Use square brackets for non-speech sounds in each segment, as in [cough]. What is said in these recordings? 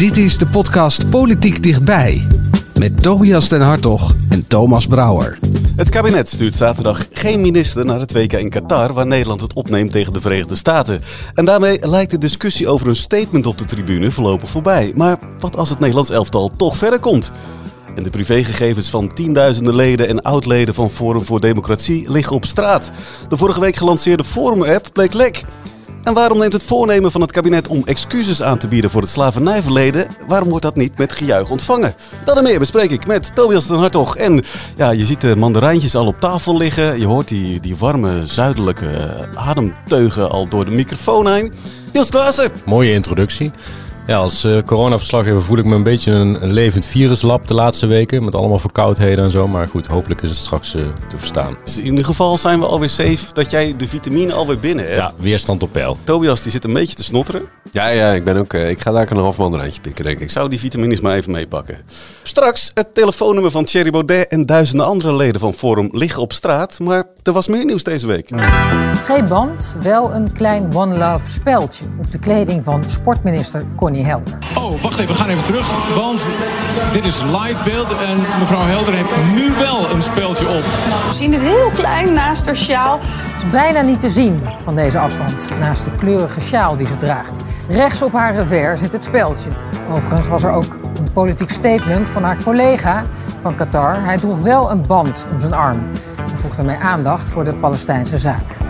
Dit is de podcast Politiek Dichtbij. Met Tobias den Hartog en Thomas Brouwer. Het kabinet stuurt zaterdag geen minister naar het WK in Qatar, waar Nederland het opneemt tegen de Verenigde Staten. En daarmee lijkt de discussie over een statement op de tribune voorlopig voorbij. Maar wat als het Nederlands elftal toch verder komt? En de privégegevens van tienduizenden leden en oud-leden van Forum voor Democratie liggen op straat. De vorige week gelanceerde Forum-app bleek lek. En waarom neemt het voornemen van het kabinet om excuses aan te bieden voor het slavernijverleden, waarom wordt dat niet met gejuich ontvangen? Dat en meer bespreek ik met Tobias den Hartog. En ja, je ziet de mandarijntjes al op tafel liggen. Je hoort die, die warme, zuidelijke ademteugen al door de microfoon heen. Niels Klaassen. Mooie introductie. Ja, als uh, coronaverslaggever voel ik me een beetje een, een, levend viruslab de laatste weken. Met allemaal verkoudheden en zo. Maar goed, hopelijk is het straks uh, te verstaan. Dus in ieder geval zijn we alweer safe dat jij de vitamine alweer binnen hebt. Ja, weerstand op peil. Tobias die zit een beetje te snotteren. Ja, ja ik, ben ook, uh, ik ga daar een half mandarijntje pikken, denk ik. Ik zou die vitamines maar even meepakken. Straks het telefoonnummer van Thierry Baudet en duizenden andere leden van Forum liggen op straat. Maar er was meer nieuws deze week. Geen band, wel een klein One Love speldje op de kleding van sportminister Connie Helder. Oh, wacht even, we gaan even terug, want dit is live beeld en mevrouw Helder heeft nu wel een speeltje op. We zien het heel klein naast haar sjaal. Het is bijna niet te zien van deze afstand, naast de kleurige sjaal die ze draagt. Rechts op haar revers zit het speeltje. Overigens was er ook een politiek statement van haar collega van Qatar. Hij droeg wel een band om zijn arm en vroeg daarmee aandacht voor de Palestijnse zaak.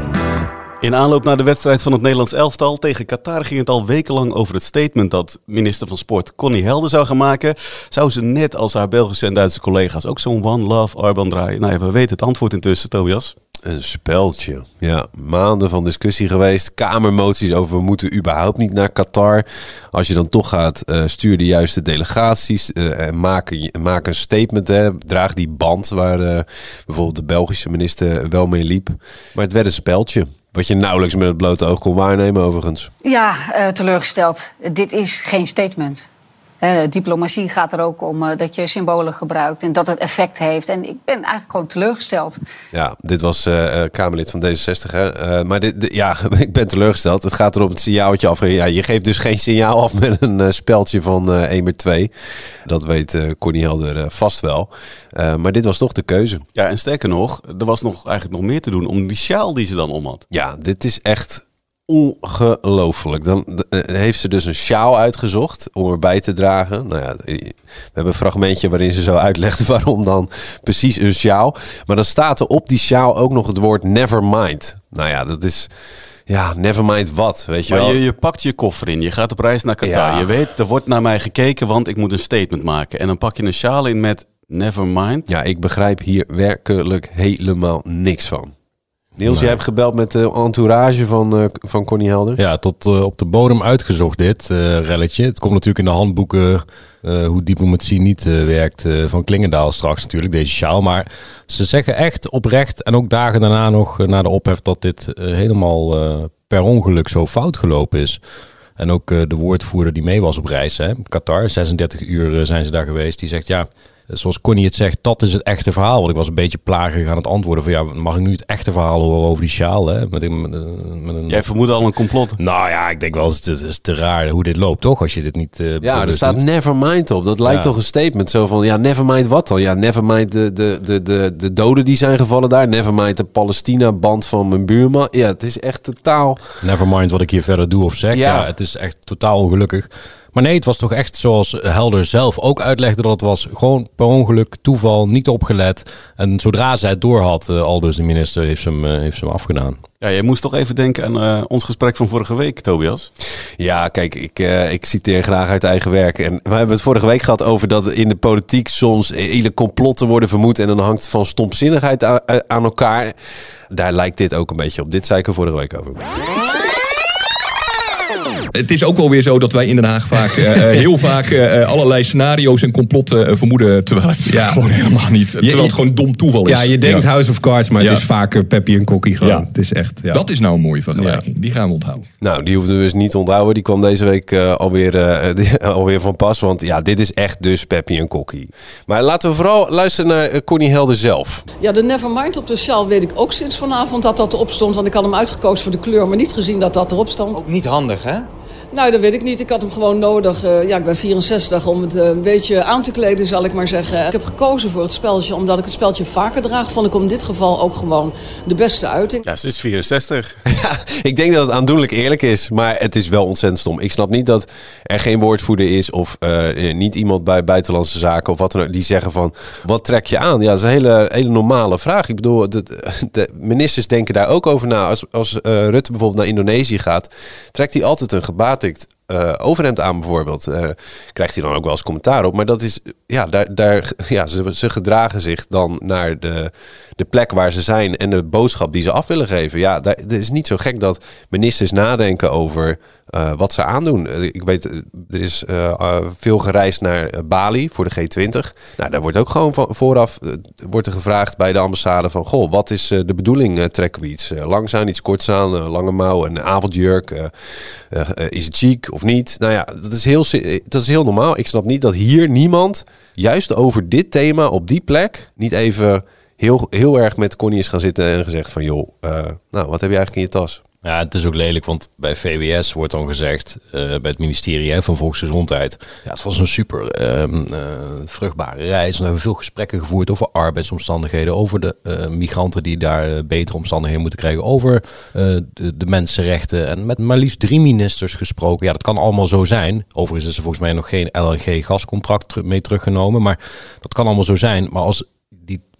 In aanloop naar de wedstrijd van het Nederlands elftal tegen Qatar ging het al wekenlang over het statement dat minister van Sport Connie Helder zou gaan maken. Zou ze net als haar Belgische en Duitse collega's ook zo'n One Love armband draaien? Nou we weten het antwoord intussen, Tobias. Een speldje. Ja, maanden van discussie geweest. Kamermoties over we moeten überhaupt niet naar Qatar. Als je dan toch gaat, uh, stuur de juiste delegaties. Uh, en maak, een statement. Hè. Draag die band waar uh, bijvoorbeeld de Belgische minister wel mee liep. Maar het werd een speldje. Wat je nauwelijks met het blote oog kon waarnemen, overigens. Ja, uh, teleurgesteld. Dit is geen statement. Uh, diplomatie gaat er ook om uh, dat je symbolen gebruikt en dat het effect heeft. En ik ben eigenlijk gewoon teleurgesteld. Ja, dit was uh, Kamerlid van D66. Hè? maar dit, ja, [laughs] ik ben teleurgesteld. Het gaat erom het signaaltje af. Ja, je geeft dus geen signaal af met een speldje van 1 met 2. Dat weet Connie Helder vast wel. maar dit was toch de keuze. Ja, en sterker nog, er was nog eigenlijk nog meer te doen om die sjaal die ze dan om had. Ja, dit is echt ongelooflijk. Dan heeft ze dus een sjaal uitgezocht om erbij te dragen. Nou ja, we hebben een fragmentje waarin ze zo uitlegt [laughs] waarom dan precies een sjaal. Maar dan staat er op die sjaal ook nog het woord never mind. Nou ja, dat is... Ja, never mind wat, weet je maar wel. Je, je pakt je koffer in, je gaat op reis naar Qatar. Ja. Je weet, er wordt naar mij gekeken, want ik moet een statement maken. En dan pak je een sjaal in met never mind. Ja, ik begrijp hier werkelijk helemaal niks van. Niels, jij hebt gebeld met de entourage van, uh, van Connie Helder. Ja, tot uh, op de bodem uitgezocht dit uh, relletje. Het komt natuurlijk in de handboeken hoe diplomatie niet werkt van Klingendaal straks natuurlijk, deze sjaal. Maar ze zeggen echt oprecht en ook dagen daarna nog na de ophef dat dit helemaal per ongeluk zo fout gelopen is. En ook de woordvoerder die mee was op reis, hè, Qatar, 36 uur zijn ze daar geweest, die zegt ja zoals Connie het zegt, dat is het echte verhaal. Want ik was een beetje plagerig aan het antwoorden van ja, mag ik nu het echte verhaal horen over die sjaal? Hè? Met, een, met, met een... Jij vermoedt al een complot. Nou ja, ik denk wel, het is, het is te raar hoe dit loopt, toch? Als je dit niet. Uh, ja, er staat doet. never mind op. Dat lijkt ja. toch een statement zo van ja, never mind wat dan? Ja, never mind de, de, de, de, de doden die zijn gevallen daar. Never mind de Palestina-band van mijn buurman. Ja, het is echt totaal. Never mind wat ik hier verder doe of zeg. Ja, ja het is echt totaal ongelukkig. Maar nee, het was toch echt zoals Helder zelf ook uitlegde dat het was. Gewoon per ongeluk, toeval, niet opgelet. En zodra zij het door had, uh, Aldus de minister, heeft ze hem, uh, heeft ze hem afgedaan. Ja, je moest toch even denken aan uh, ons gesprek van vorige week, Tobias. Ja, kijk, ik, uh, ik citeer graag uit eigen werk. En we hebben het vorige week gehad over dat in de politiek soms hele complotten worden vermoed. En dan hangt het van stomzinnigheid aan, aan elkaar. Daar lijkt dit ook een beetje op. Dit zei ik er vorige week over. Het is ook wel weer zo dat wij in Den Haag vaak, eh, eh, heel vaak eh, allerlei scenario's en complotten vermoeden. Terwijl het gewoon helemaal niet. Terwijl het gewoon dom toeval is. Ja, je denkt House of Cards, maar Ja. het is vaker Peppy en Kokkie gewoon. Ja. Het is echt... Ja. Dat is nou een mooie vergelijking. Die gaan we onthouden. Nou, die hoefden we dus niet te onthouden. Die kwam deze week eh, alweer, eh, [laughs] alweer van pas. Want ja, dit is echt dus Peppy en Kokkie. Maar laten we vooral luisteren naar eh, Connie Helder zelf. Ja, de Nevermind op de sjaal weet ik ook sinds vanavond dat dat erop stond. Want ik had hem uitgekozen voor de kleur, maar niet gezien dat dat erop stond. Ook niet handig, hè? Nou, dat weet ik niet. Ik had hem gewoon nodig. Eh, ja, ik ben 64 om het eh, een beetje aan te kleden, zal ik maar zeggen. Ik heb gekozen voor het speltje omdat ik het speltje vaker draag. Vond ik om in dit geval ook gewoon de beste uiting. Ja, ze is 64. [laughs] Ik denk dat het aandoenlijk eerlijk is, maar het is wel ontzettend stom. Ik snap niet dat er geen woordvoerder is of eh, niet iemand bij Buitenlandse Zaken of wat dan ook, die zeggen van, wat trek je aan? Ja, dat is een hele, hele normale vraag. Ik bedoel, de, de ministers denken daar ook over na. Als, als eh, Rutte bijvoorbeeld naar Indonesië gaat, trekt hij altijd een gebatikt eh, overhemd aan bijvoorbeeld. Eh, krijgt hij dan ook wel eens commentaar op. Maar dat is, ja, daar, daar, [laughs] ja ze, ze gedragen zich dan naar de, de plek waar ze zijn en de boodschap die ze af willen geven. Ja, daar, het is niet zo gek dat ministers nadenken over eh, wat ze aandoen. Eh, ik weet, eh, er is veel gereisd naar Bali voor de G20. Nou, daar wordt ook gewoon van, vooraf wordt er gevraagd bij de ambassade van... Goh, wat is de bedoeling? Trekken we iets langs aan, iets korts aan, lange mouw, een avondjurk? is het chic of niet? Nou ja, dat is, heel, dat is heel normaal. Ik snap niet dat hier niemand, juist over dit thema op die plek... niet even heel, heel erg met Connie is gaan zitten en gezegd van... joh, nou, wat heb je eigenlijk in je tas? Ja, het is ook lelijk, want bij VWS wordt dan gezegd, eh, bij het ministerie van Volksgezondheid, ja, het was een super ehm, eh, vruchtbare reis. We hebben veel gesprekken gevoerd over arbeidsomstandigheden, over de eh, migranten die daar betere omstandigheden moeten krijgen, over de, de mensenrechten. En met maar liefst drie ministers gesproken. Ja, dat kan allemaal zo zijn. Overigens is er volgens mij nog geen LNG-gascontract mee teruggenomen, maar dat kan allemaal zo zijn. Maar als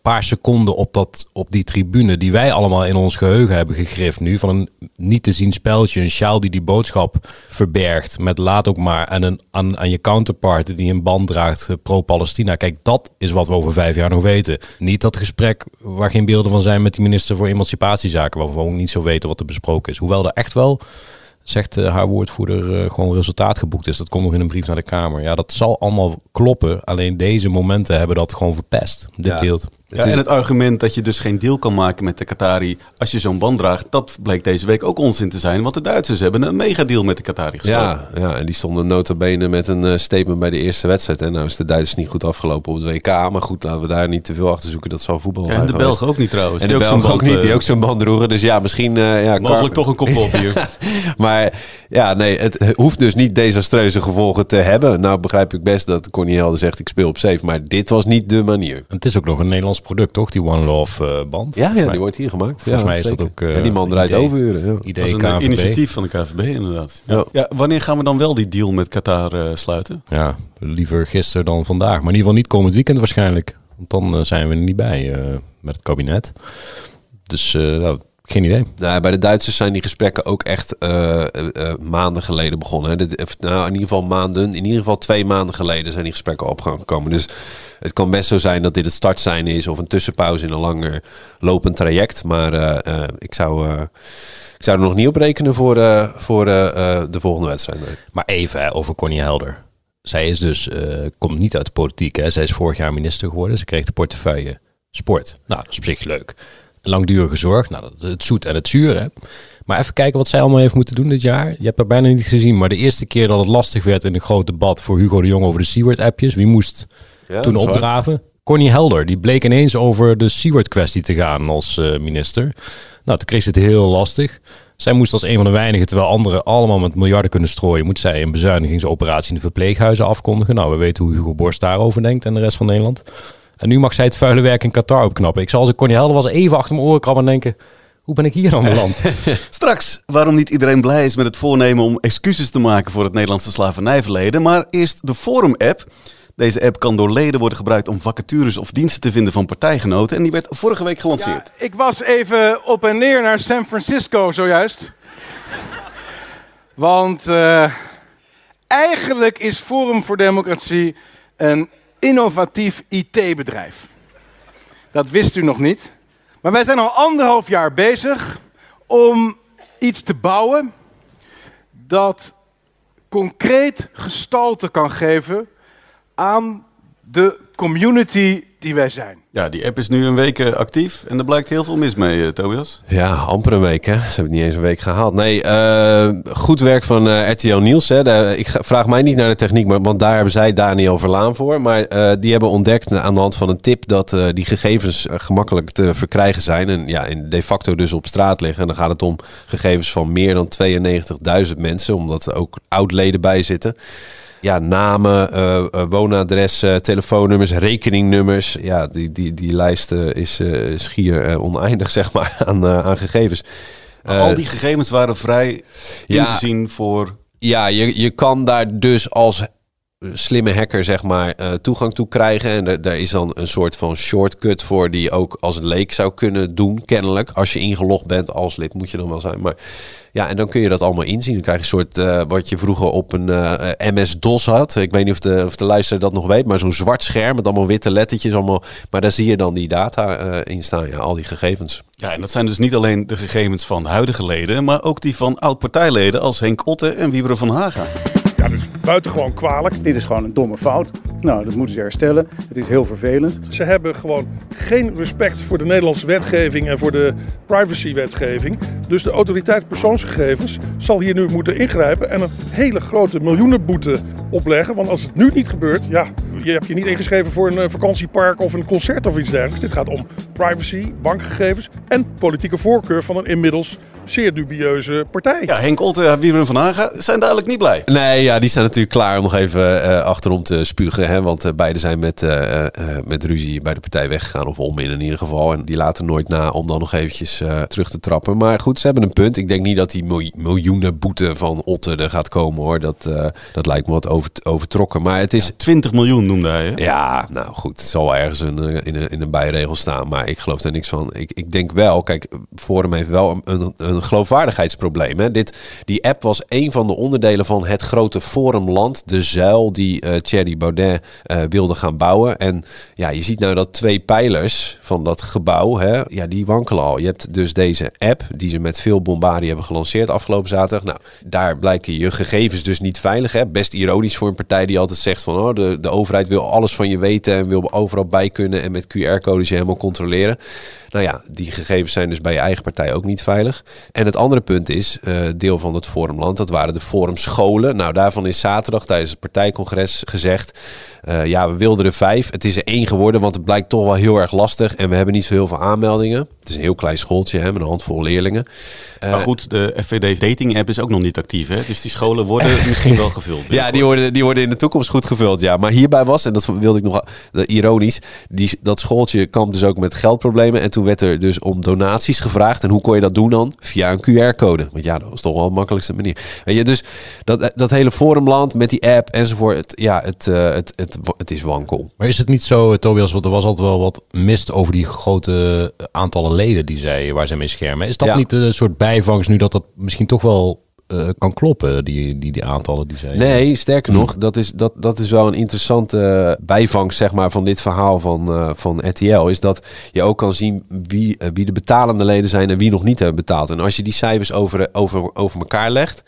paar seconden op, dat, op die tribune die wij allemaal in ons geheugen hebben gegrift nu. Van een niet te zien speltje, een sjaal die die boodschap verbergt. Met laat ook maar en een, aan, aan je counterpart die een band draagt eh, pro-Palestina. Kijk, dat is wat we over vijf jaar nog weten. Niet dat gesprek waar geen beelden van zijn met die minister voor emancipatiezaken. Waar we ook niet zo weten wat er besproken is. Hoewel er echt wel zegt eh, haar woordvoerder, eh, gewoon resultaat geboekt is. Dat komt nog in een brief naar de Kamer. Ja, dat zal allemaal kloppen. Alleen deze momenten hebben dat gewoon verpest. Dit Ja. beeld. Ja, en het argument dat je dus geen deal kan maken met de Qatari als je zo'n band draagt, dat bleek deze week ook onzin te zijn. Want de Duitsers hebben een megadeal met de Qatari gesloten. Ja, ja, en die stonden nota bene met een eh, statement bij de eerste wedstrijd. En nou is de Duitsers niet goed afgelopen op het WK. Maar goed, laten we daar niet te veel achter zoeken. Dat zal voetbal Ja, en de. Belgen ook niet trouwens, En die de Belgen ook band, niet, die eh, ook zo'n band droegen. Dus ja, misschien... eh, ja, Mogelijk toch een complot [laughs] hier. maar ja, nee, het hoeft dus niet desastreuze gevolgen te hebben. Nou begrijp ik best dat Connie Helder zegt ik speel op safe. Maar dit was niet de manier. Het is ook nog een Nederlands product, toch? Die One Love eh, band. Ja, ja, mij- die wordt hier gemaakt. Volgens Ja, mij is dat zeker. ook... eh, En die man draait idee- overuren, ja. Idee Dat is een initiatief van de KVB inderdaad. Ja. Ja. Ja, wanneer gaan we dan wel die deal met Qatar eh, sluiten? Ja, liever gisteren dan vandaag. Maar in ieder geval niet komend weekend waarschijnlijk. Want dan zijn we er niet bij eh, met het kabinet. Dus eh, nou, geen idee. Nou, bij de Duitsers zijn die gesprekken ook echt eh, eh, eh, maanden geleden begonnen. Hè. Nou, in ieder geval maanden, in ieder geval twee maanden geleden zijn die gesprekken opgekomen. Dus het kan best zo zijn dat dit het startsein is of een tussenpauze in een langer lopend traject. Maar ik, zou, ik zou er nog niet op rekenen voor, voor de volgende wedstrijd. nee. Maar even hè, over Connie Helder. Zij is dus, komt niet uit de politiek. Hè. Zij is vorig jaar minister geworden. Ze kreeg de portefeuille sport. Nou, dat is op zich leuk. Langdurige zorg. Nou, het zoet en het zuur. Hè. Maar even kijken wat zij allemaal heeft moeten doen dit jaar. Je hebt haar bijna niet gezien. Maar de eerste keer dat het lastig werd in een groot debat voor Hugo de Jong over de Seward-appjes. Wie moest Ja, toen opdraven? Connie Helder. Die bleek ineens over de Seward-kwestie te gaan als eh, minister. Nou, toen kreeg ze het heel lastig. Zij moest als een van de weinigen, terwijl anderen allemaal met miljarden kunnen strooien, moet zij een bezuinigingsoperatie in de verpleeghuizen afkondigen. Nou, we weten hoe Hugo Borst daarover denkt en de rest van Nederland. En nu mag zij het vuile werk in Qatar opknappen. Ik zal als ik Connie Helder was even achter mijn oren krabben en denken, hoe ben ik hier aan beland? [laughs] Straks, waarom niet iedereen blij is met het voornemen om excuses te maken voor het Nederlandse slavernijverleden. Maar eerst de Forum-app. Deze app kan door leden worden gebruikt om vacatures of diensten te vinden van partijgenoten. En die werd vorige week gelanceerd. Ik was even op en neer naar San Francisco zojuist. Want eh, eigenlijk is Forum voor Democratie een innovatief IT-bedrijf. Dat wist u nog niet. Maar wij zijn al anderhalf jaar bezig om iets te bouwen dat concreet gestalte kan geven aan de community die wij zijn. Ja, die app is nu een week eh, actief en er blijkt heel veel mis mee, eh, Tobias. Ja, amper een week hè. Ze hebben het niet eens een week gehaald. Nee, eh, goed werk van eh, RTL Nieuws. Hè. Daar- ik ga- vraag mij niet naar de techniek, maar, want daar hebben zij Daniel Verlaan voor. Maar eh, die hebben ontdekt aan de hand van een tip dat eh, die gegevens gemakkelijk te verkrijgen zijn. En ja, in de facto dus op straat liggen. En dan gaat het om gegevens van meer dan 92.000 mensen, omdat er ook oud-leden bij zitten. Ja, namen, eh, eh, woonadressen, telefoonnummers, rekeningnummers. Ja, die, die, die lijst eh, is eh, schier eh, oneindig, [laughs] zeg maar, aan, eh, aan gegevens. Eh, al die gegevens waren vrij in ja. te zien voor... ja, je, je kan daar dus als slimme hacker zeg maar eh, toegang toe krijgen. En daar is dan een soort van shortcut voor die ook als leek zou kunnen doen, kennelijk. Als je ingelogd bent als lid moet je dan wel zijn. Maar ja, en dan kun je dat allemaal inzien. Dan krijg je een soort, eh, wat je vroeger op een eh, MS-DOS had. Ik weet niet of de, of de dat nog weet, maar zo'n zwart scherm met allemaal witte lettertjes. Allemaal, maar daar zie je dan die data eh, in staan, ja, al die gegevens. Ja, en dat zijn dus niet alleen de gegevens van huidige leden, maar ook die van oud-partijleden als Henk Otte en Wieberen van Haga. Ja, dus buitengewoon kwalijk. Dit is gewoon een domme fout. Nou, dat moeten ze herstellen. Het is heel vervelend. Ze hebben gewoon geen respect voor de Nederlandse wetgeving en voor de privacywetgeving. Dus de autoriteit persoonsgegevens zal hier nu moeten ingrijpen en een hele grote miljoenenboete opleggen. Want als het nu niet gebeurt, ja, je hebt je niet ingeschreven voor een eh, vakantiepark of een concert of iets dergelijks. Dit gaat om privacy, bankgegevens en politieke voorkeur van een inmiddels zeer dubieuze partij. Ja, Henk Otte en Wieberen van Haga zijn duidelijk niet blij. Nee, ja, die staan natuurlijk klaar om nog even eh, achterom te spugen. Hè? Want eh, beide zijn met, eh, eh, met ruzie bij de partij weggegaan. Of om in, in ieder geval. En die laten nooit na om dan nog eventjes eh, terug te trappen. Maar goed, ze hebben een punt. Ik denk niet dat die mil- miljoenen boete van Otte er gaat komen hoor. Dat, eh, dat lijkt me wat over, overtrokken. Maar het is... 20 miljoen noemde hij. Hè? Ja, nou goed. Het zal wel ergens een, in, een, in een bijregel staan. Maar ik geloof er niks van. Ik, ik denk wel, kijk, Forum heeft wel een, een, een geloofwaardigheidsprobleem. Hè? Dit, die app was een van de onderdelen van het grote Forumland. De zuil die eh Thierry Baudet eh, wilde gaan bouwen. En ja, je ziet nou dat twee pijlers van dat gebouw, hè, ja, die wankelen al. Je hebt dus deze app, die ze met veel bombardie hebben gelanceerd afgelopen zaterdag. Nou, daar blijken je gegevens dus niet veilig. Hè? Best ironisch voor een partij die altijd zegt van... Oh, de, de overheid wil alles van je weten en wil overal bij kunnen... en met QR-codes je helemaal controleren. Nou ja, die gegevens zijn dus bij je eigen partij ook niet veilig. En het andere punt is, eh, deel van het Forumland, dat waren de Forumscholen. Nou, daarvan is zaterdag tijdens het partijcongres gezegd... eh, ja, we wilden er vijf. Het is er één geworden, want het blijkt toch wel heel erg lastig. En we hebben niet zo heel veel aanmeldingen. Het is een heel klein schooltje hè, met een handvol leerlingen. Eh, maar goed, de FVD dating app is ook nog niet actief. Hè? Dus die scholen worden [laughs] misschien wel gevuld. Ja, die worden, die worden in de toekomst goed gevuld, ja. Maar hierbij was, en dat wilde ik nog eh, ironisch, die, dat schooltje kwam dus ook met geldproblemen. En toen werd er dus om donaties gevraagd. En hoe kon je dat doen dan? Via een QR-code. Want ja, dat was toch wel de makkelijkste manier. Weet je, dus dat, dat hele forumland met die app enzovoort, het, ja, het, eh, het, het, het is wankel. Maar is het niet zo, eh, Tobias, want er was altijd wel wat mist over die grote eh, aantallen leden die zij, waar zij mee schermen. Is dat Ja. niet een soort bijvangst nu dat dat misschien toch wel eh, kan kloppen, die, die, die aantallen die zij... Nee, sterker nog, dat is, dat, dat is wel een interessante bijvangst zeg maar, van dit verhaal van, eh, van RTL. Is dat je ook kan zien wie, wie de betalende leden zijn en wie nog niet hebben betaald. En als je die cijfers over, over, over elkaar legt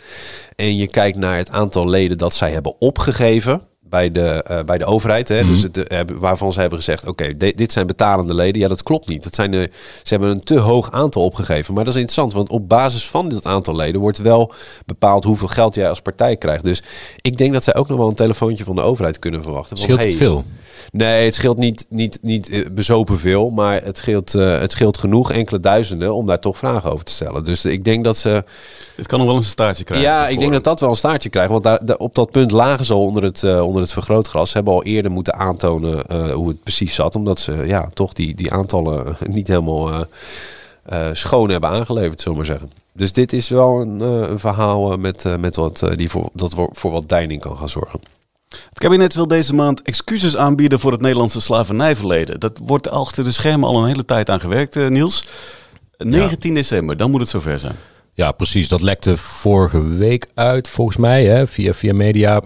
en je kijkt naar het aantal leden dat zij hebben opgegeven bij de, eh, bij de overheid. Hè? Dus het, eh, hebben- waarvan ze hebben gezegd, oké, di- dit zijn betalende leden. Ja, dat klopt niet. Dat zijn de, ze hebben een te hoog aantal opgegeven. Maar dat is interessant, want op basis van dit aantal leden wordt wel bepaald hoeveel geld jij als partij krijgt. Dus ik denk dat zij ook nog wel een telefoontje van de overheid kunnen verwachten. Van, Scheelt het veel? Nee, het scheelt niet, niet, niet eh, bezopen veel, maar het scheelt, eh, het scheelt genoeg, enkele duizenden, om daar toch vragen over te stellen. Dus ik denk dat ze... Het kan nog wel eens een staartje krijgen. Ja, ik denk dat dat wel een staartje krijgt. Want daar, daar- op dat punt lagen ze al onder het, eh, onder het vergrootglas. Ze hebben al eerder moeten aantonen eh, hoe het precies zat. Omdat ze ja, toch die, die aantallen niet helemaal eh, eh, schoon hebben aangeleverd, zullen we maar zeggen. Dus dit is wel een, eh, een verhaal eh, met, eh, met wat, eh, die voor, dat voor, voor wat deining kan gaan zorgen. Het kabinet wil deze maand excuses aanbieden voor het Nederlandse slavernijverleden. Dat wordt achter de schermen al een hele tijd aan gewerkt, eh, Niels. 19 december, dan moet het zover zijn. Ja, precies. Dat lekte vorige week uit, volgens mij, hè, via, via media.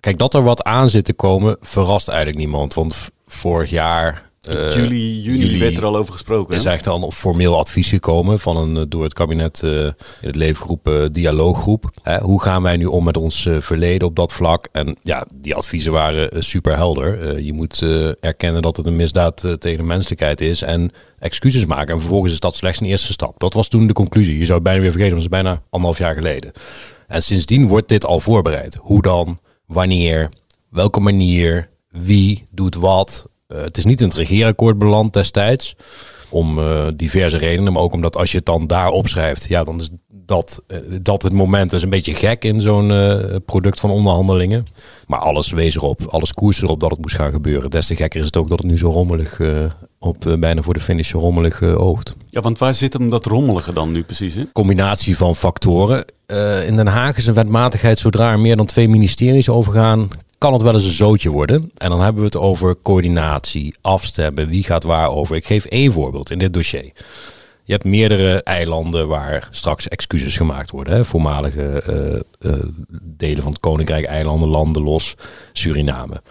Kijk, dat er wat aan zit te komen, verrast eigenlijk niemand. Want vorig jaar eh, juli, juni werd er al over gesproken. is hè? echt al een formeel advies gekomen van een eh, door het kabinet eh, in het leefgroep eh, dialooggroep. Hoe gaan wij nu om met ons verleden op dat vlak? En ja, die adviezen waren super helder. Je moet erkennen dat het een misdaad tegen de menselijkheid is en excuses maken. En vervolgens is dat slechts een eerste stap. Dat was toen de conclusie. Je zou het bijna weer vergeten, want dat is bijna anderhalf jaar geleden. En sindsdien wordt dit al voorbereid. Hoe dan? Wanneer? Welke manier? Wie doet wat? Eh, het is niet in het regeerakkoord beland destijds. Om eh, diverse redenen. Maar ook omdat als je het dan daar opschrijft. Ja, dan is dat, eh, dat het moment is een beetje gek in zo'n product van onderhandelingen. Maar alles wees erop. Alles koers erop dat het moest gaan gebeuren. Des te gekker is het ook dat het nu zo rommelig op bijna voor de finish rommelig oogt Ja, want waar zit hem dat rommelige dan nu precies in? combinatie van factoren. Eh, in Den Haag is een wetmatigheid zodra er meer dan twee ministeries overgaan, kan het wel eens een zootje worden. En dan hebben we het over coördinatie, afstemmen, wie gaat waar over. Ik geef één voorbeeld in dit dossier. Je hebt meerdere eilanden waar straks excuses gemaakt worden. Hè? Voormalige eh, eh, delen van het Koninkrijk, eilanden, landen los, Suriname.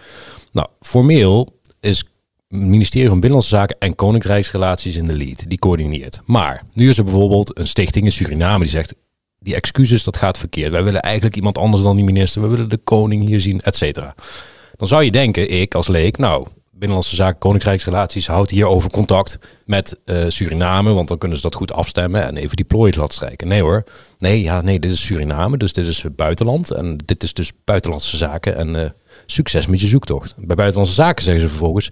Nou, formeel is ministerie van Binnenlandse Zaken en Koninkrijksrelaties in de lead. Die coördineert. Maar nu is er bijvoorbeeld een stichting in Suriname die zegt... die excuses, dat gaat verkeerd. Wij willen eigenlijk iemand anders dan die minister. We willen de koning hier zien, et cetera. Dan zou je denken, ik als leek... nou, Binnenlandse Zaken, Koninkrijksrelaties houdt hierover contact met eh, Suriname... want dan kunnen ze dat goed afstemmen en even die plooi glad strijken. Nee hoor. Nee, ja, nee, dit is Suriname, dus dit is buitenland. En dit is dus buitenlandse zaken. En eh, succes met je zoektocht. Bij buitenlandse zaken zeggen ze vervolgens...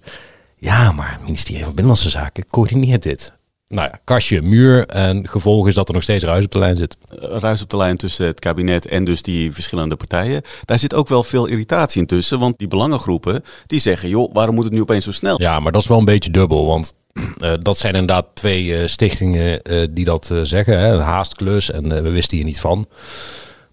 Ja, maar het ministerie van Binnenlandse Zaken coördineert dit. Nou ja, kastje, muur en gevolg is dat er nog steeds ruis op de lijn zit. Ruis op de lijn tussen het kabinet en dus die verschillende partijen. Daar zit ook wel veel irritatie in tussen, want die belangengroepen die zeggen, joh, waarom moet het nu opeens zo snel? Ja, maar dat is wel een beetje dubbel, want [clears throat] eh, dat zijn inderdaad twee eh, stichtingen eh, die dat eh, zeggen. Hè? Een haastklus en we wisten hier niet van.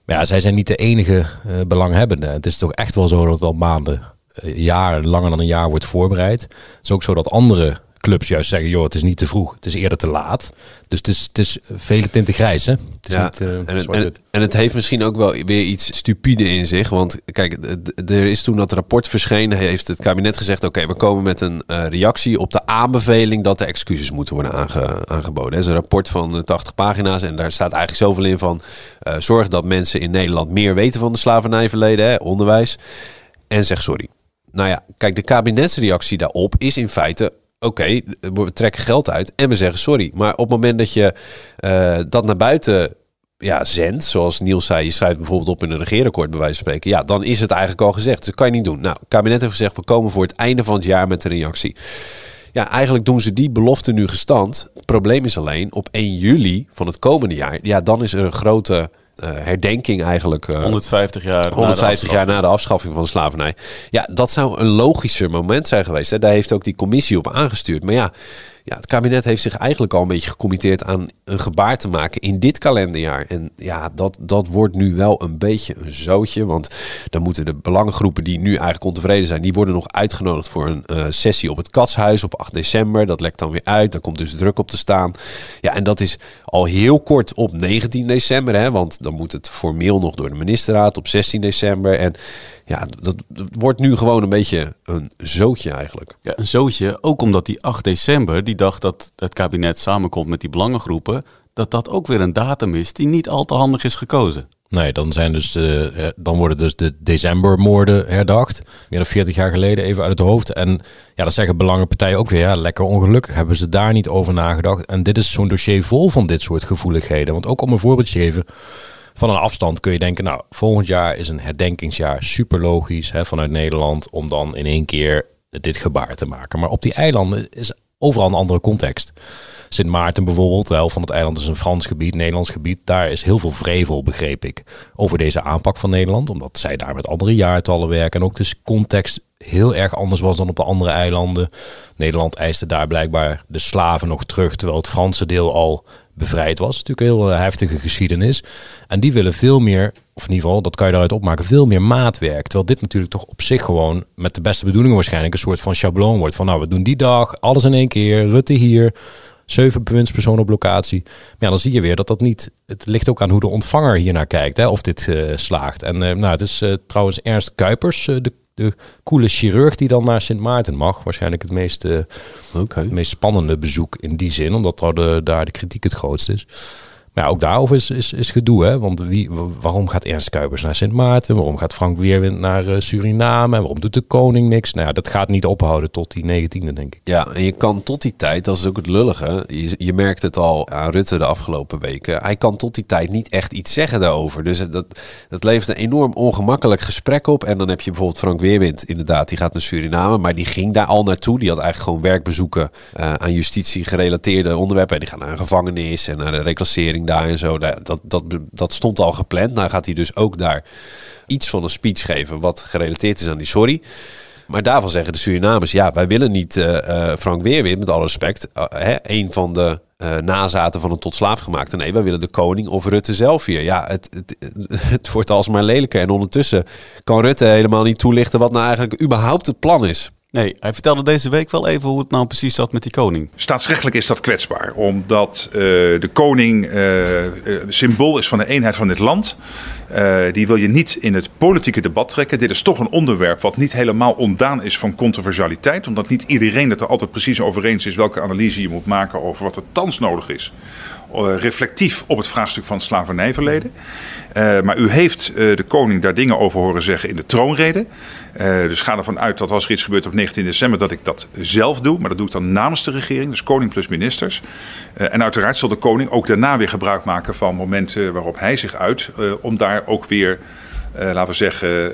Maar ja, zij zijn niet de enige eh, belanghebbende. Het is toch echt wel zo dat het al maanden, eh, jaren, langer dan een jaar wordt voorbereid. Het is ook zo dat andere clubs juist zeggen, joh, het is niet te vroeg, het is eerder te laat. Dus het is, het is vele tinten grijs, hè? Het is Ja, niet, eh, en, het, en, en het heeft misschien ook wel weer iets stupide in zich. Want kijk, er is toen dat rapport verschenen, heeft het kabinet gezegd: oké, we komen met een eh, reactie op de aanbeveling dat er excuses moeten worden aange- aangeboden. Het is een rapport van eh, 80 pagina's en daar staat eigenlijk zoveel in van zorg dat mensen in Nederland meer weten van de slavernijverleden, hè, onderwijs, en zeg sorry. Nou ja, kijk, de kabinetsreactie daarop is in feite. Oké, we trekken geld uit en we zeggen sorry. Maar op het moment dat je eh, dat naar buiten ja, zendt, zoals Niels zei, je schrijft bijvoorbeeld op in een regeerakkoord bij wijze van spreken, ja, dan is het eigenlijk al gezegd. Dus dat kan je niet doen. Nou, het kabinet heeft gezegd, we komen voor het einde van het jaar met een reactie. Ja, eigenlijk doen ze die belofte nu gestand. Het probleem is alleen, op 1 juli van het komende jaar, ja, dan is er een grote herdenking eigenlijk. eh, 150 jaar na de 150 jaar afschaffing. na de afschaffing van de slavernij. Ja, dat zou een logischer moment zijn geweest. Hè. Daar heeft ook die commissie op aangestuurd. Maar ja, ja, het kabinet heeft zich eigenlijk al een beetje gecommitteerd aan een gebaar te maken in dit kalenderjaar. En ja, dat, dat wordt nu wel een beetje een zootje. Want dan moeten de belangengroepen die nu eigenlijk ontevreden zijn, die worden nog uitgenodigd voor een eh, sessie op het Katshuis op 8 december. Dat lekt dan weer uit. Daar komt dus druk op te staan. Ja, en dat is al heel kort op 19 december. Hè, want dan moet het formeel nog door de ministerraad op 16 december. En ja, dat, wordt nu gewoon een beetje een zootje eigenlijk. Ja, een zootje, ook omdat die 8 december, die dag dat het kabinet samenkomt met die belangengroepen, dat dat ook weer een datum is die niet al te handig is gekozen. Nee, dan, zijn dus de, dan worden dus de decembermoorden herdacht. Meer dan 40 jaar geleden, even uit het hoofd. En ja, dat zeggen belangenpartijen ook weer. Ja, lekker ongelukkig hebben ze daar niet over nagedacht. En dit is zo'n dossier vol van dit soort gevoeligheden. Want ook om een voorbeeld te geven. Van een afstand kun je denken, nou, volgend jaar is een herdenkingsjaar. Super logisch hè, vanuit Nederland om dan in één keer dit gebaar te maken. Maar op die eilanden is overal een andere context. Sint Maarten bijvoorbeeld, helft van het eiland is een Frans gebied, Nederlands gebied. Daar is heel veel vrevel, begreep ik, over deze aanpak van Nederland. Omdat zij daar met andere jaartallen werken. En ook de context heel erg anders was dan op de andere eilanden. Nederland eiste daar blijkbaar de slaven nog terug, terwijl het Franse deel al bevrijd was. Natuurlijk een heel eh, heftige geschiedenis. En die willen veel meer, of in ieder geval, dat kan je daaruit opmaken, veel meer maatwerk. Terwijl dit natuurlijk toch op zich gewoon met de beste bedoelingen waarschijnlijk een soort van schabloon wordt. Van nou, we doen die dag, alles in één keer, Rutte hier, zeven bewindspersonen op locatie. Maar ja, dan zie je weer dat dat niet, het ligt ook aan hoe de ontvanger hiernaar kijkt, hè, of dit eh, slaagt. En eh, nou, het is eh, trouwens Ernst Kuipers, de de coole chirurg die dan naar Sint Maarten mag. Waarschijnlijk het meest, het meest spannende bezoek in die zin, omdat daar de, daar de kritiek het grootst is. Ja, ook daarover is, is, is gedoe. Hè? Want wie, waarom gaat Ernst Kuipers naar Sint Maarten? Waarom gaat Frank Weerwind naar uh, Suriname? En waarom doet de koning niks? Nou ja, dat gaat niet ophouden tot die 19e, denk ik. Ja, en je kan tot die tijd, dat is ook het lullige. Je, je merkt het al aan Rutte de afgelopen weken. Hij kan tot die tijd niet echt iets zeggen daarover. Dus dat, dat levert een enorm ongemakkelijk gesprek op. En dan heb je bijvoorbeeld Frank Weerwind, inderdaad, die gaat naar Suriname. Maar die ging daar al naartoe. Die had eigenlijk gewoon werkbezoeken uh, aan justitie gerelateerde onderwerpen. En die gaat naar een gevangenis en naar de reclassering daar en zo. Dat, dat, dat stond al gepland. Nou gaat hij dus ook daar iets van een speech geven wat gerelateerd is aan die sorry. Maar daarvan zeggen de Surinamers, ja, wij willen niet uh, uh, Frank Weerwind, met alle respect, uh, hè, een van de nazaten van een tot slaaf gemaakte. Nee, wij willen de koning of Rutte zelf hier. Ja, het, het, [laughs] het wordt alsmaar lelijker. En ondertussen kan Rutte helemaal niet toelichten wat nou eigenlijk überhaupt het plan is. Nee, hij vertelde deze week wel even hoe het nou precies zat met die koning. Staatsrechtelijk is dat kwetsbaar, omdat uh, de koning uh, symbool is van de eenheid van dit land. Die wil je niet in het politieke debat trekken. Dit is toch een onderwerp wat niet helemaal ontdaan is van controversialiteit, omdat niet iedereen het er altijd precies over eens is welke analyse je moet maken over wat er thans nodig is. Reflectief op het vraagstuk van het slavernijverleden. Uh, maar u heeft uh, de koning daar dingen over horen zeggen in de troonrede. Dus ga ervan uit dat als er iets gebeurt op 19 december, dat ik dat zelf doe. Maar dat doe ik dan namens de regering, dus koning plus ministers. en uiteraard zal de koning ook daarna weer gebruik maken van momenten waarop hij zich uit. om daar ook weer, laten we zeggen,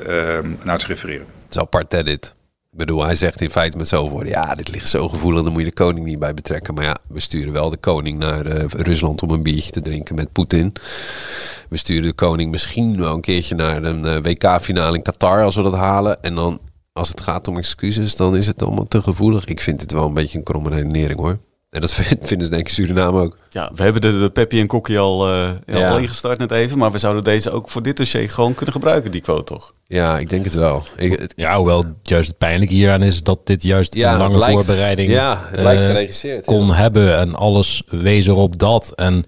naar te refereren. Het is apart hè, dit. Ik bedoel, hij zegt in feite met zoveel woorden: ja, dit ligt zo gevoelig, dan moet je de koning niet bij betrekken. Maar ja, we sturen wel de koning naar uh, Rusland om een biertje te drinken met Poetin. We sturen de koning misschien wel een keertje naar een uh, WK-finale in Qatar als we dat halen. En dan, als het gaat om excuses, dan is het allemaal te gevoelig. Ik vind het wel een beetje een kromme redenering hoor. En dat [laughs] vinden ze denk ik Suriname ook. Ja, we hebben de, de Peppi en Kokkie al, uh, ja. al ingestart net even. Maar we zouden deze ook voor dit dossier gewoon kunnen gebruiken, die quote toch? Ja, ik denk het wel. Ik, het, ja, hoewel juist het pijnlijke hieraan is dat dit juist ja, een lange lijkt, voorbereiding ja, het lijkt geregisseerd, kon ja. hebben. En alles wees erop dat. En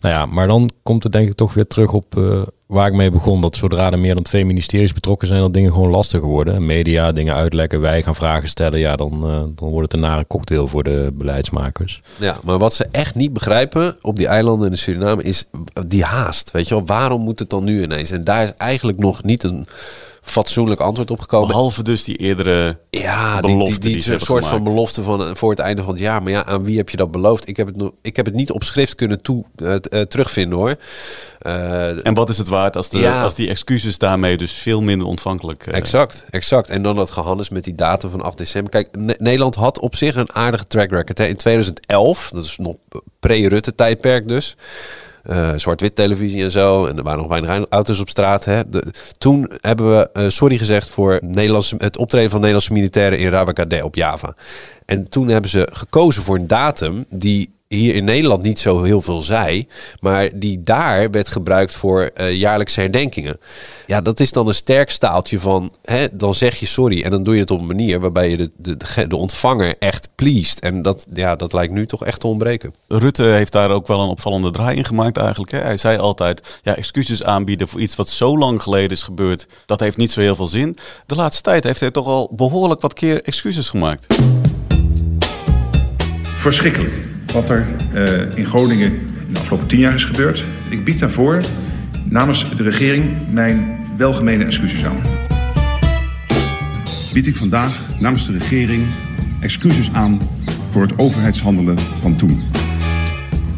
nou ja, maar dan komt het denk ik toch weer terug op uh, waar ik mee begon. Dat zodra er meer dan twee ministeries betrokken zijn, dat dingen gewoon lastiger worden. Media, dingen uitlekken, wij gaan vragen stellen. Ja, dan, uh, dan wordt het een nare cocktail voor de beleidsmakers. Ja, maar wat ze echt niet begrijpen op die eilanden in de Suriname is die haast. Weet je wel, waarom moet het dan nu ineens? En daar is eigenlijk nog niet een fatsoenlijk antwoord op gekomen. Behalve dus die eerdere ja, belofte die, die, die, die soort van belofte van voor het einde van het jaar. Maar ja, aan wie heb je dat beloofd? Ik heb het, nog, ik heb het niet op schrift kunnen toe, uh, uh, terugvinden hoor. Uh, en wat is het waard als, de, ja. als die excuses daarmee dus veel minder ontvankelijk... Exact, exact. En dan dat gehandels met die datum van 8 december. Kijk, ne Nederland had op zich een aardige track record. Hè. In 2011, dat is nog pre-Rutte tijdperk dus... Uh, zwart-wit televisie en zo. En er waren nog weinig auto's op straat. Hè. Toen hebben we uh, sorry gezegd voor Nederlandse, het optreden van Nederlandse militairen in Rawakade op Java. En toen hebben ze gekozen voor een datum die hier in Nederland niet zo heel veel zei, maar die daar werd gebruikt voor uh, jaarlijkse herdenkingen. Ja, dat is dan een sterk staaltje van, hè, dan zeg je sorry en dan doe je het op een manier waarbij je de, de, de ontvanger echt pleest. En dat, ja, dat lijkt nu toch echt te ontbreken. Rutte heeft daar ook wel een opvallende draai in gemaakt eigenlijk. Hè? Hij zei altijd, ja, excuses aanbieden voor iets wat zo lang geleden is gebeurd, dat heeft niet zo heel veel zin. De laatste tijd heeft hij toch al behoorlijk wat keer excuses gemaakt. Verschrikkelijk wat er uh, in Groningen in de afgelopen tien jaar is gebeurd. Ik bied daarvoor namens de regering mijn welgemene excuses aan. Bied ik vandaag namens de regering excuses aan voor het overheidshandelen van toen.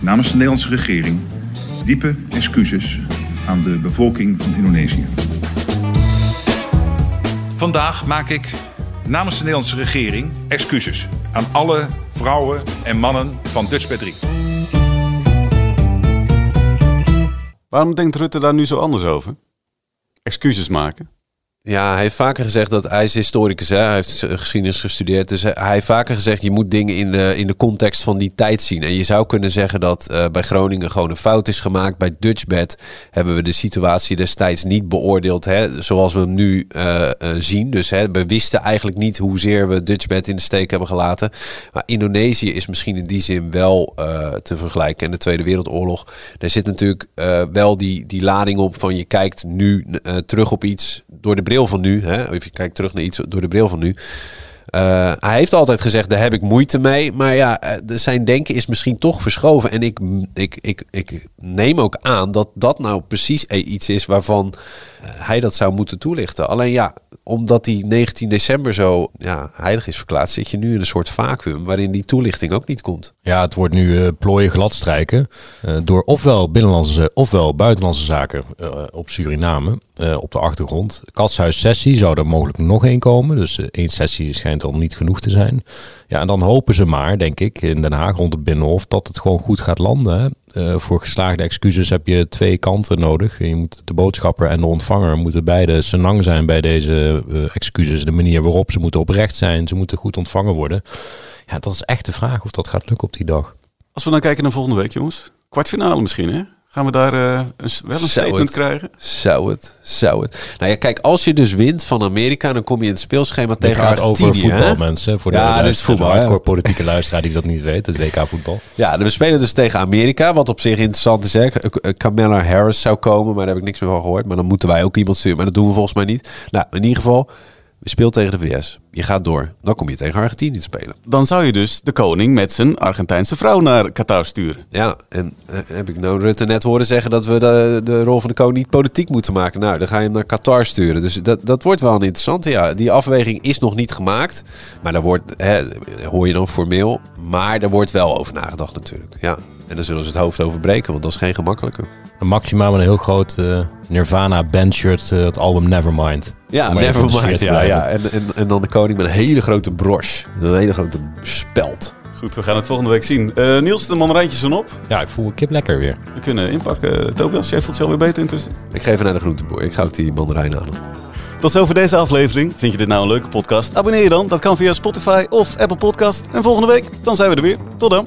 Namens de Nederlandse regering diepe excuses aan de bevolking van Indonesië. Vandaag maak ik namens de Nederlandse regering excuses aan alle vrouwen en mannen van Dutchbed 3. Waarom denkt Rutte daar nu zo anders over? Excuses maken? Ja, hij heeft vaker gezegd dat hij is historicus, hè? hij heeft geschiedenis gestudeerd. Dus hij heeft vaker gezegd, je moet dingen in de, in de context van die tijd zien. En je zou kunnen zeggen dat uh, bij Groningen gewoon een fout is gemaakt. Bij Dutchbed hebben we de situatie destijds niet beoordeeld hè, zoals we hem nu uh, uh, zien. Dus hè, we wisten eigenlijk niet hoezeer we Dutchbed in de steek hebben gelaten. Maar Indonesië is misschien in die zin wel te vergelijken. En de Tweede Wereldoorlog, daar zit natuurlijk wel die, die lading op van je kijkt nu terug op iets door de bril van nu, hè, of je kijkt terug naar iets door de bril van nu. Uh, hij heeft altijd gezegd, daar heb ik moeite mee. Maar ja, uh, zijn denken is misschien toch verschoven. En ik, ik, ik, ik neem ook aan dat dat nou precies iets is waarvan uh, hij dat zou moeten toelichten. Alleen ja, omdat die 19 december zo ja, heilig is verklaard, zit je nu in een soort vacuüm waarin die toelichting ook niet komt. Ja, het wordt nu uh, plooien gladstrijken uh, door ofwel binnenlandse ofwel buitenlandse zaken uh, op Suriname op de achtergrond. Katshuis sessie zou er mogelijk nog één komen, dus één sessie schijnt al niet genoeg te zijn. Ja, en dan hopen ze maar, denk ik, in Den Haag rond het Binnenhof dat het gewoon goed gaat landen. Uh, voor geslaagde excuses heb je twee kanten nodig. Je moet de boodschapper en de ontvanger moeten beide senang zijn bij deze uh, excuses. De manier waarop ze moeten oprecht zijn, ze moeten goed ontvangen worden. Ja, dat is echt de vraag of dat gaat lukken op die dag. Als we dan kijken naar volgende week, jongens. Kwartfinale misschien, hè? Gaan we daar uh, een, wel een statement het, krijgen? Zou het, zou het. Nou ja, kijk, als je dus wint van Amerika, dan kom je in het speelschema Dit tegen gaat Argentinië. over voetbal, hè? mensen. Voor de, Ja, dus voetbal, de hardcore politieke luisteraar die dat niet weet. Het WK voetbal. Ja, we spelen dus tegen Amerika, wat op zich interessant is. Hè? Kamala Harris zou komen, maar daar heb ik niks meer van gehoord. Maar dan moeten wij ook iemand sturen, maar dat doen we volgens mij niet. Nou, in ieder geval, we speelt tegen de VS. Je gaat door. Dan kom je tegen Argentinië te spelen. Dan zou je dus de koning met zijn Argentijnse vrouw naar Qatar sturen. Ja, en eh, heb ik nou Rutte net horen zeggen dat we de, de rol van de koning niet politiek moeten maken. Nou, dan ga je hem naar Qatar sturen. Dus dat, dat wordt wel een interessante. Ja, die afweging is nog niet gemaakt. Maar daar wordt, hè, hoor je dan formeel. Maar er wordt wel over nagedacht natuurlijk. Ja. En dan zullen ze het hoofd over breken, want dat is geen gemakkelijke. Een Maxima met een heel groot eh, Nirvana bandshirt, eh, het album Nevermind. Ja, even nevermind. Ja, ja. En, en, en dan de koning met een hele grote broche. Een hele grote speld. Goed, we gaan het volgende week zien. Eh, Niels, de mandarijntjes zijn op. Ja, ik voel een kip lekker weer. We kunnen inpakken. Tobias, jij voelt je alweer beter intussen. Ik geef hem naar de groenteboer. Ik ga ook die mandarijn aan. Tot zover deze aflevering. Vind je dit nou een leuke podcast? Abonneer je dan. Dat kan via Spotify of Apple Podcast. En volgende week, dan zijn we er weer. Tot dan.